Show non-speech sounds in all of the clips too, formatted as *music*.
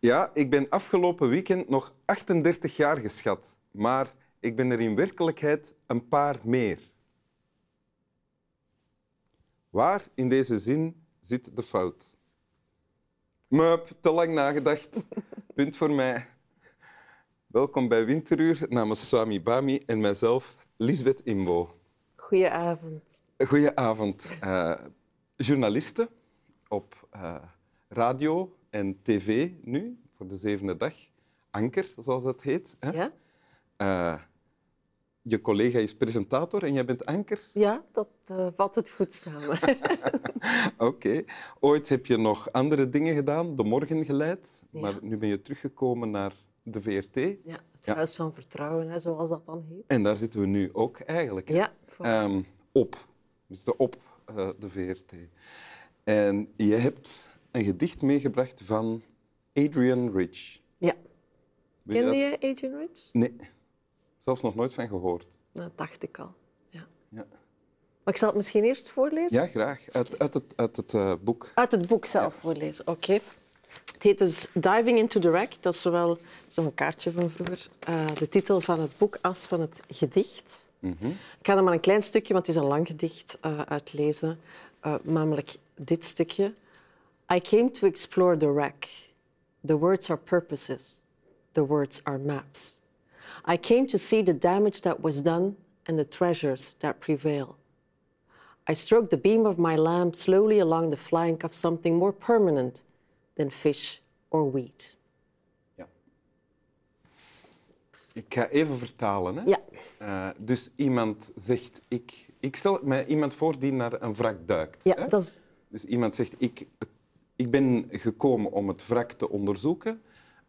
Ja, ik ben afgelopen weekend nog 38 jaar geschat. Maar ik ben er in werkelijkheid een paar meer. Waar in deze zin zit de fout? Mup, te lang nagedacht. *laughs* Punt voor mij. Welkom bij Winteruur namens Swami Bami en mijzelf, Lisbeth Imbo. Goedenavond. Goedenavond. Uh, journalisten op uh, radio en tv nu, voor de zevende dag. Anker, zoals dat heet. Hè? Ja? Uh, je collega is presentator en jij bent anker? Ja, dat uh, valt het goed samen. *laughs* Oké. Okay. Ooit heb je nog andere dingen gedaan, de morgen geleid, ja. maar nu ben je teruggekomen naar de VRT. Ja, het ja. Huis van Vertrouwen, hè, zoals dat dan heet. En daar zitten we nu ook eigenlijk. Hè? Ja. Um, op. We zitten op uh, de VRT. En je hebt een gedicht meegebracht van Adrian Rich. Ja. Kende je Adrian Rich? Nee. Zelfs nog nooit van gehoord. Nou, dat dacht ik al. Ja. ja. Maar ik zal het misschien eerst voorlezen? Ja, graag. Uit, uit het, uit het uh, boek. Uit het boek zelf ja. voorlezen, oké. Okay. Het heet dus Diving into the Wreck. Dat is zowel dat is nog een kaartje van vroeger. Uh, de titel van het boek als van het gedicht. Mm -hmm. Ik ga er maar een klein stukje, want het is een lang gedicht, uh, uitlezen. namelijk dit stukje. I came to explore the wreck. The words are purposes. The words are maps. I came to see the damage that was done and the treasures that prevail. I stroked the beam of my lamp slowly along the flank of something more permanent than fish or wheat. Ja. Ik ga even vertalen. Hè? Ja. Uh, dus iemand zegt, ik, ik stel mij iemand voor die naar een wrak duikt. Ja, hè? dat is... Dus iemand zegt, ik, ik ben gekomen om het wrak te onderzoeken.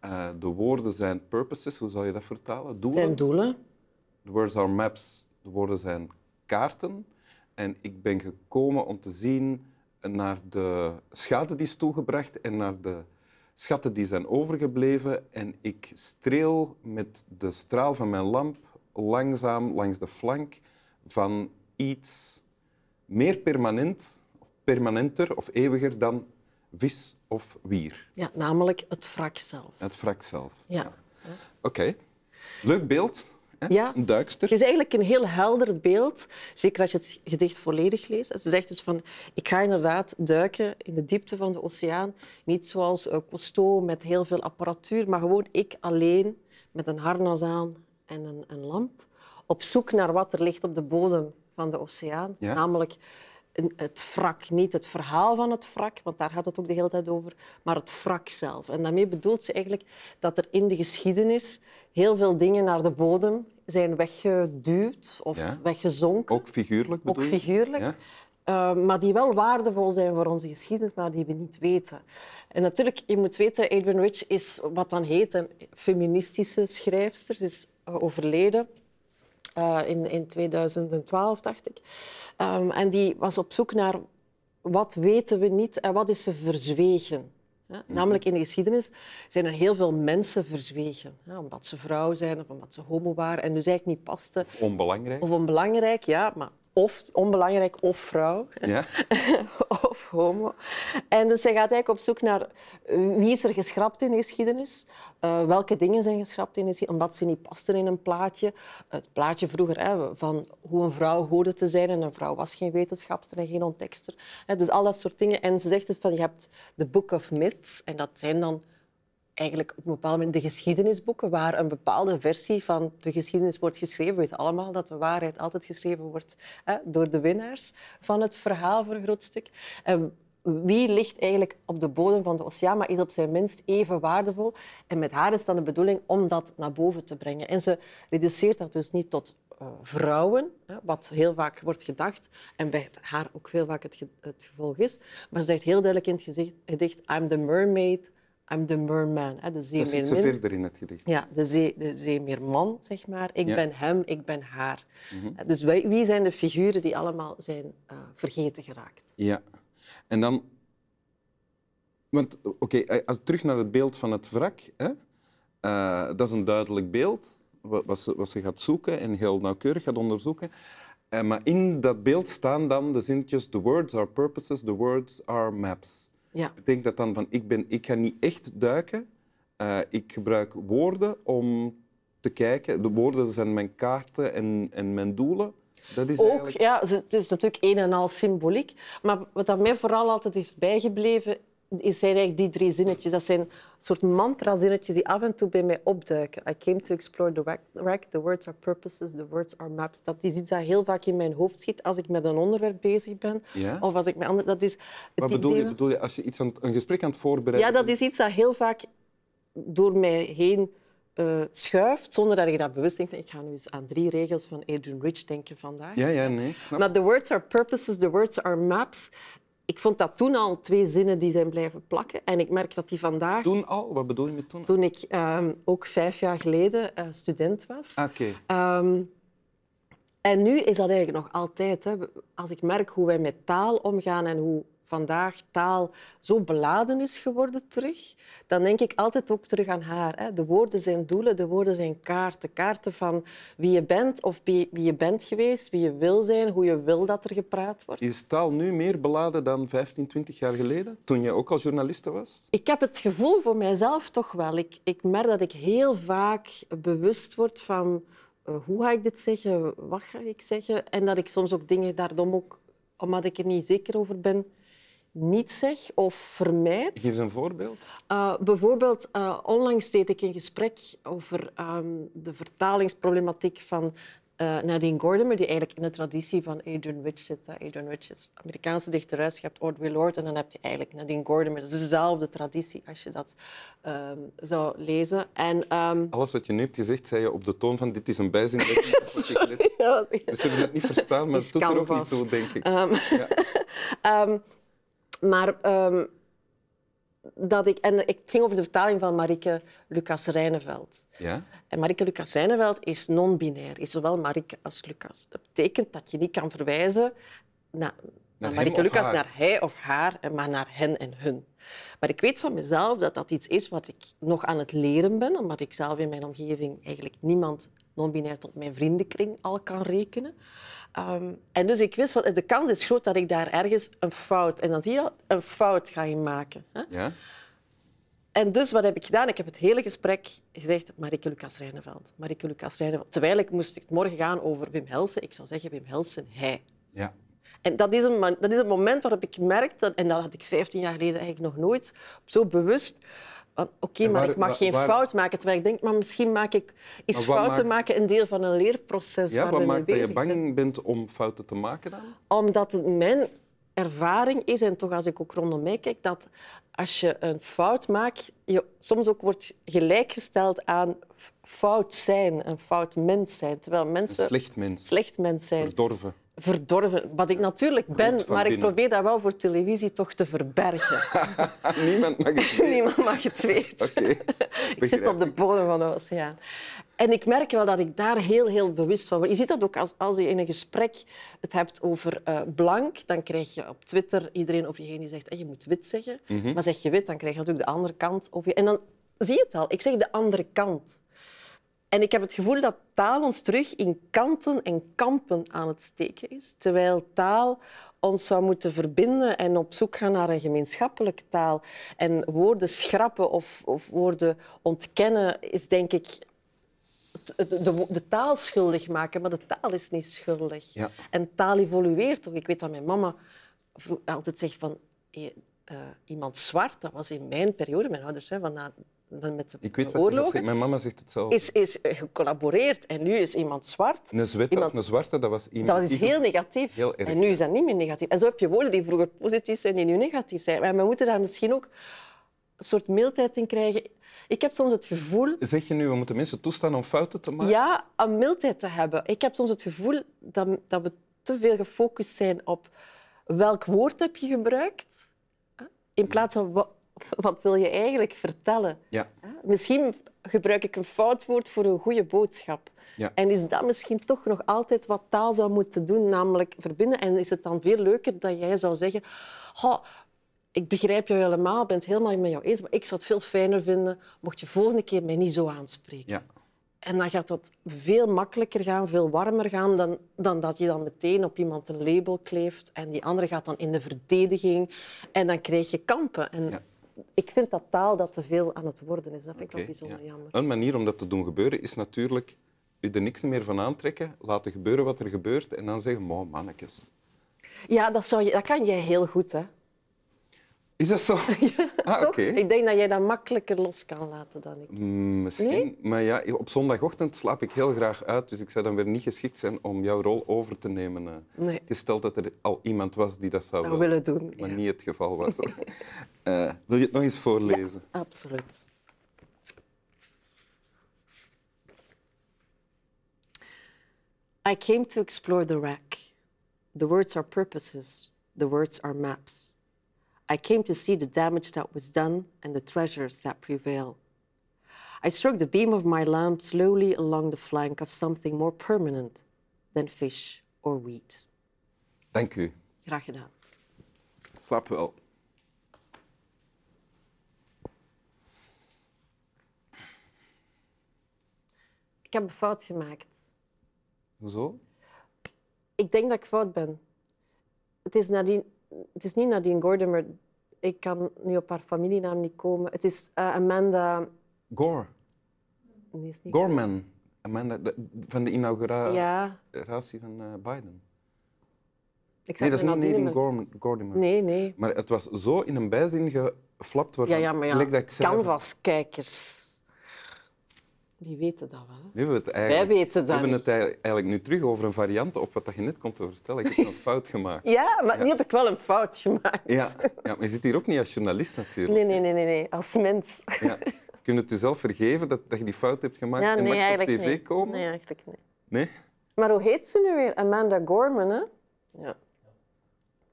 Uh, de woorden zijn purposes, hoe zou je dat vertalen? Doelen. Zijn doelen. The words are maps, de woorden zijn kaarten. En ik ben gekomen om te zien naar de schade die is toegebracht en naar de schatten die zijn overgebleven. En ik streel met de straal van mijn lamp langzaam langs de flank van iets meer permanent, of permanenter of eeuwiger dan vis of wier. Ja, namelijk het wrak zelf. Het wrak zelf. Ja. ja. Oké. Okay. Leuk beeld. Hè? Ja. Een duikster. Het is eigenlijk een heel helder beeld, zeker als je het gedicht volledig leest. Ze zegt dus van, ik ga inderdaad duiken in de diepte van de oceaan. Niet zoals Cousteau met heel veel apparatuur, maar gewoon ik alleen met een harnas aan en een, een lamp. Op zoek naar wat er ligt op de bodem van de oceaan. Ja. Namelijk het wrak, niet het verhaal van het wrak, want daar gaat het ook de hele tijd over, maar het wrak zelf. En daarmee bedoelt ze eigenlijk dat er in de geschiedenis heel veel dingen naar de bodem zijn weggeduwd of Ja. weggezonken. Ook figuurlijk bedoel Ook figuurlijk. Ja. Uh, maar die wel waardevol zijn voor onze geschiedenis, maar die we niet weten. En natuurlijk, je moet weten, Adrian Rich is wat dan heet een feministische schrijfster. Ze is uh, overleden uh, in, in 2012, dacht ik. Um, en die was op zoek naar wat weten we niet en wat is er verzwegen. Ja, namelijk in de geschiedenis zijn er heel veel mensen verzwegen. Omdat ze vrouw zijn of omdat ze homo waren en dus eigenlijk niet pasten. Of onbelangrijk. Of onbelangrijk, ja, maar of onbelangrijk of vrouw. Ja. *laughs* of homo. En dus zij gaat eigenlijk op zoek naar wie is er geschrapt in de geschiedenis. Uh, welke dingen zijn geschrapt in de geschiedenis, omdat ze niet pasten in een plaatje. Het plaatje vroeger hè, van hoe een vrouw hoorde te zijn. En een vrouw was geen wetenschapster en geen ontdekster. Hè, dus al dat soort dingen. En ze zegt dus van, je hebt de Book of Myths. En dat zijn dan eigenlijk op een bepaald moment de geschiedenisboeken waar een bepaalde versie van de geschiedenis wordt geschreven. We weten allemaal dat de waarheid altijd geschreven wordt hè, door de winnaars van het verhaal voor een groot stuk. En wie ligt eigenlijk op de bodem van de oceaan, maar is op zijn minst even waardevol. En met haar is dan de bedoeling om dat naar boven te brengen. En ze reduceert dat dus niet tot uh, vrouwen, wat heel vaak wordt gedacht, en bij haar ook heel vaak het, ge het gevolg is. Maar ze zegt heel duidelijk in het gedicht, I'm the mermaid, I'm the merman. Hè, de Dat zit ze verder in het gedicht. Ja, de, zee, de zeemeerman, zeg maar. Ik Ja. ben hem, ik ben haar. Mhm. Dus wij, wie zijn de figuren die allemaal zijn uh, vergeten geraakt? Ja. En dan... Want, oké, eh, als terug naar het beeld van het wrak. Hè? Eh, dat is een duidelijk beeld, wa- wat ze, wat ze gaat zoeken en heel nauwkeurig gaat onderzoeken. Eh, maar in dat beeld staan dan de zinnetjes... The words are purposes, the words are maps. Ja. Betekent dat dan van, ik, ben, ik ga niet echt duiken, Uh, ik gebruik woorden om te kijken. De woorden zijn mijn kaarten en, en mijn doelen. Dat is Ook, eigenlijk... ja, het is natuurlijk een en al symboliek. Maar wat dat mij vooral altijd heeft bijgebleven, zijn eigenlijk die drie zinnetjes. Dat zijn een soort mantra-zinnetjes die af en toe bij mij opduiken. I came to explore the wreck. The words are purposes, the words are maps. Dat is iets dat heel vaak in mijn hoofd schiet als ik met een onderwerp bezig ben. Ja? Of als ik met andere... Dat is Wat bedoel je, bedoel je als je iets aan, een gesprek aan het voorbereiden Ja, dat is iets dat heel vaak door mij heen uh, schuift, zonder dat ik dat bewust denk. Ik ga nu eens aan drie regels van Adrian Rich denken vandaag. Ja, ja, nee, snap. Maar the words are purposes, the words are maps. Ik vond dat toen al twee zinnen die zijn blijven plakken. En ik merk dat die vandaag... Toen al? Wat bedoel je met toen? Toen ik um, ook vijf jaar geleden uh, student was. Ah, oké. Okay. Um, en nu is dat eigenlijk nog altijd. Hè. Als ik merk hoe wij met taal omgaan en hoe vandaag taal zo beladen is geworden terug, dan denk ik altijd ook terug aan haar. De woorden zijn doelen, de woorden zijn kaarten. Kaarten van wie je bent of wie je bent geweest, wie je wil zijn, hoe je wil dat er gepraat wordt. Is taal nu meer beladen dan 15, 20 jaar geleden, toen je ook al journaliste was? Ik heb het gevoel voor mijzelf toch wel. Ik, ik merk dat ik heel vaak bewust word van uh, hoe ga ik dit zeggen, wat ga ik zeggen. En dat ik soms ook dingen daarom ook, omdat ik er niet zeker over ben, niet zeg of vermijd. Geef eens een voorbeeld. Uh, bijvoorbeeld, uh, onlangs deed ik een gesprek over um, de vertalingsproblematiek van uh, Nadine Gordimer, die eigenlijk in de traditie van Adrian Rich zit. Adrian Rich is Amerikaanse dichteres, je hebt Audre Lorde en dan heb je eigenlijk Nadine Gordimer. Dat is dezelfde traditie als je dat um, zou lezen. En, um... Alles wat je nu hebt gezegd, zei je op de toon van dit is een bijzin. *laughs* ja, dus ze hebben het niet verstaan, maar het doet er ook niet toe, denk ik. Ja. *laughs* Maar um, dat ik, en het ging over de vertaling van Marike Lucas Rijneveld. Ja? En Marike Lucas Rijneveld is non-binair, is zowel Marike als Lucas. Dat betekent dat je niet kan verwijzen naar, naar Marike Lucas, haar. naar hij of haar, maar naar hen en hun. Maar ik weet van mezelf dat dat iets is wat ik nog aan het leren ben, omdat ik zelf in mijn omgeving eigenlijk niemand non-binair tot mijn vriendenkring al kan rekenen. Um, en dus ik wist, van, de kans is groot dat ik daar ergens een fout... En dan zie je een fout ga je maken. Hè? Ja. En dus wat heb ik gedaan? Ik heb het hele gesprek gezegd, Marike Lucas Rijneveld. Marike Lucas Rijneveld. Terwijl ik moest het morgen gaan over Wim Helsen. Ik zou zeggen Wim Helsen, hij. Ja. En dat is, een, dat is een moment waarop ik merkte, en dat had ik 15 jaar geleden eigenlijk nog nooit zo bewust, Oké, maar ik mag geen fout maken. Terwijl ik denk, maar misschien maak ik, is fouten maakt... maken een deel van een leerproces ja, waar wat maakt dat je bang bent om fouten te maken dan? Omdat mijn ervaring is, en toch als ik ook rondom mij kijk, dat als je een fout maakt, je soms ook wordt gelijkgesteld aan fout zijn, een fout mens zijn. Terwijl mensen... Een slecht mens. Slecht mens zijn. Verdorven verdorven. Wat ik natuurlijk ben, maar ik probeer dat wel voor televisie toch te verbergen. *laughs* Niemand mag het *laughs* weten. Niemand mag het weten. *laughs* Okay. ik zit op de bodem van de oceaan. En ik merk wel dat ik daar heel, heel bewust van word. Je ziet dat ook als, als je in een gesprek het hebt over uh, blank, dan krijg je op Twitter iedereen of diegene die zegt hey, je moet wit zeggen. Mhm. Maar zeg je wit, dan krijg je natuurlijk de andere kant. Of je... En dan zie je het al. Ik zeg de andere kant. En ik heb het gevoel dat taal ons terug in kanten en kampen aan het steken is. Terwijl taal ons zou moeten verbinden en op zoek gaan naar een gemeenschappelijke taal. En woorden schrappen of, of woorden ontkennen is denk ik de, de, de, taal schuldig maken, maar de taal is niet schuldig. Ja. En taal evolueert toch. Ik weet dat mijn mama altijd zegt van uh, iemand zwart, dat was in mijn periode, mijn ouders, hè, van na met de ik weet wat oorlogen, Mijn mama zegt het zelf. Is, is gecollaboreerd en nu is iemand zwart. Een zwette iemand... of een zwarte, dat was iemand... Dat is heel negatief. Heel erg, en nu is dat niet meer negatief. En zo heb je woorden die vroeger positief zijn, die nu negatief zijn. Maar we moeten daar misschien ook een soort mildheid in krijgen. Ik heb soms het gevoel... Zeg je nu, we moeten mensen toestaan om fouten te maken? Ja, een mildheid te hebben. Ik heb soms het gevoel dat, dat we te veel gefocust zijn op welk woord heb je gebruikt, in plaats van wat wil je eigenlijk vertellen? Ja. Misschien gebruik ik een fout woord voor een goede boodschap. Ja. En is dat misschien toch nog altijd wat taal zou moeten doen, namelijk verbinden? En is het dan veel leuker dat jij zou zeggen... Oh, ik begrijp jou helemaal, ik ben het helemaal met jou eens, maar ik zou het veel fijner vinden mocht je volgende keer mij niet zo aanspreken. Ja. En dan gaat dat veel makkelijker gaan, veel warmer gaan dan, dan dat je dan meteen op iemand een label kleeft en die andere gaat dan in de verdediging en dan krijg je kampen. En ik vind dat taal dat te veel aan het worden is. Dat vind ik wel bijzonder ja. jammer. Een manier om dat te doen gebeuren is natuurlijk je er niks meer van aantrekken, laten gebeuren wat er gebeurt en dan zeggen, "Mo, mannetjes. Ja, dat, zou je, dat kan jij heel goed. Hè? Is dat zo? *laughs* ah. Ik denk dat jij dat makkelijker los kan laten dan ik. Mm, Misschien. Nee? Maar ja, op zondagochtend slaap ik heel graag uit, dus ik zou dan weer niet geschikt zijn om jouw rol over te nemen. eh. Nee. Gesteld dat er al iemand was die dat zou Dat willen, doen. maar ja. niet het geval was. *laughs* Eh, wil je het nog eens voorlezen? Absoluut. I came to explore the wreck. The words are purposes, the words are maps. I came to see the damage that was done and the treasures that prevail. I struck the beam of my lamp slowly along the flank of something more permanent than fish or wheat. Dank u. Graag gedaan. Slaap wel. Ik heb een fout gemaakt. Hoezo? Ik denk dat ik fout ben. Het is, Nadine, het is niet Nadine Gordon, maar ik kan nu op haar familienaam niet komen. Het is eh, Amanda... Gore. Nee, is niet... Gorman. Amanda, de- van de inauguratie Ja, van eh, Biden. ik Nee, dat is niet Nadine, Gorman. Gordimer. Nee, nee. Maar het was zo in een bijzin geflapt waarvan... Ja, ja, maar ja. Canvas-kijkers, die weten dat wel. Hè? Hebben we het Wij weten we dat hebben niet. het eigenlijk nu terug over een variant op wat je net komt te vertellen. Ik heb een fout gemaakt. Ja, maar nu heb ik wel een fout gemaakt. Ja, ja, maar je zit hier ook niet als journalist natuurlijk. Nee, nee, nee, nee, nee. Als mens. Ja. Kun je het jezelf vergeven dat, dat je die fout hebt gemaakt Ja, en mag je op tv komen? Nee, eigenlijk niet. Nee? Maar hoe heet ze nu weer? Amanda Gorman, hè? Ja.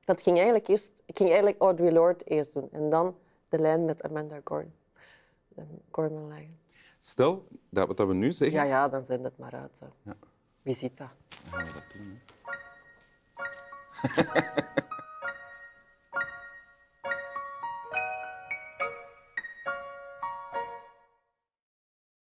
Dat ging eigenlijk eerst... Ik ging eigenlijk Audre Lorde eerst doen. En dan de lijn met Amanda Gorman. Gorman leggen. Stel dat wat we nu zeggen... Ja, ja, dan zend het maar uit. Ja. Wie ziet dat? Doen. *laughs*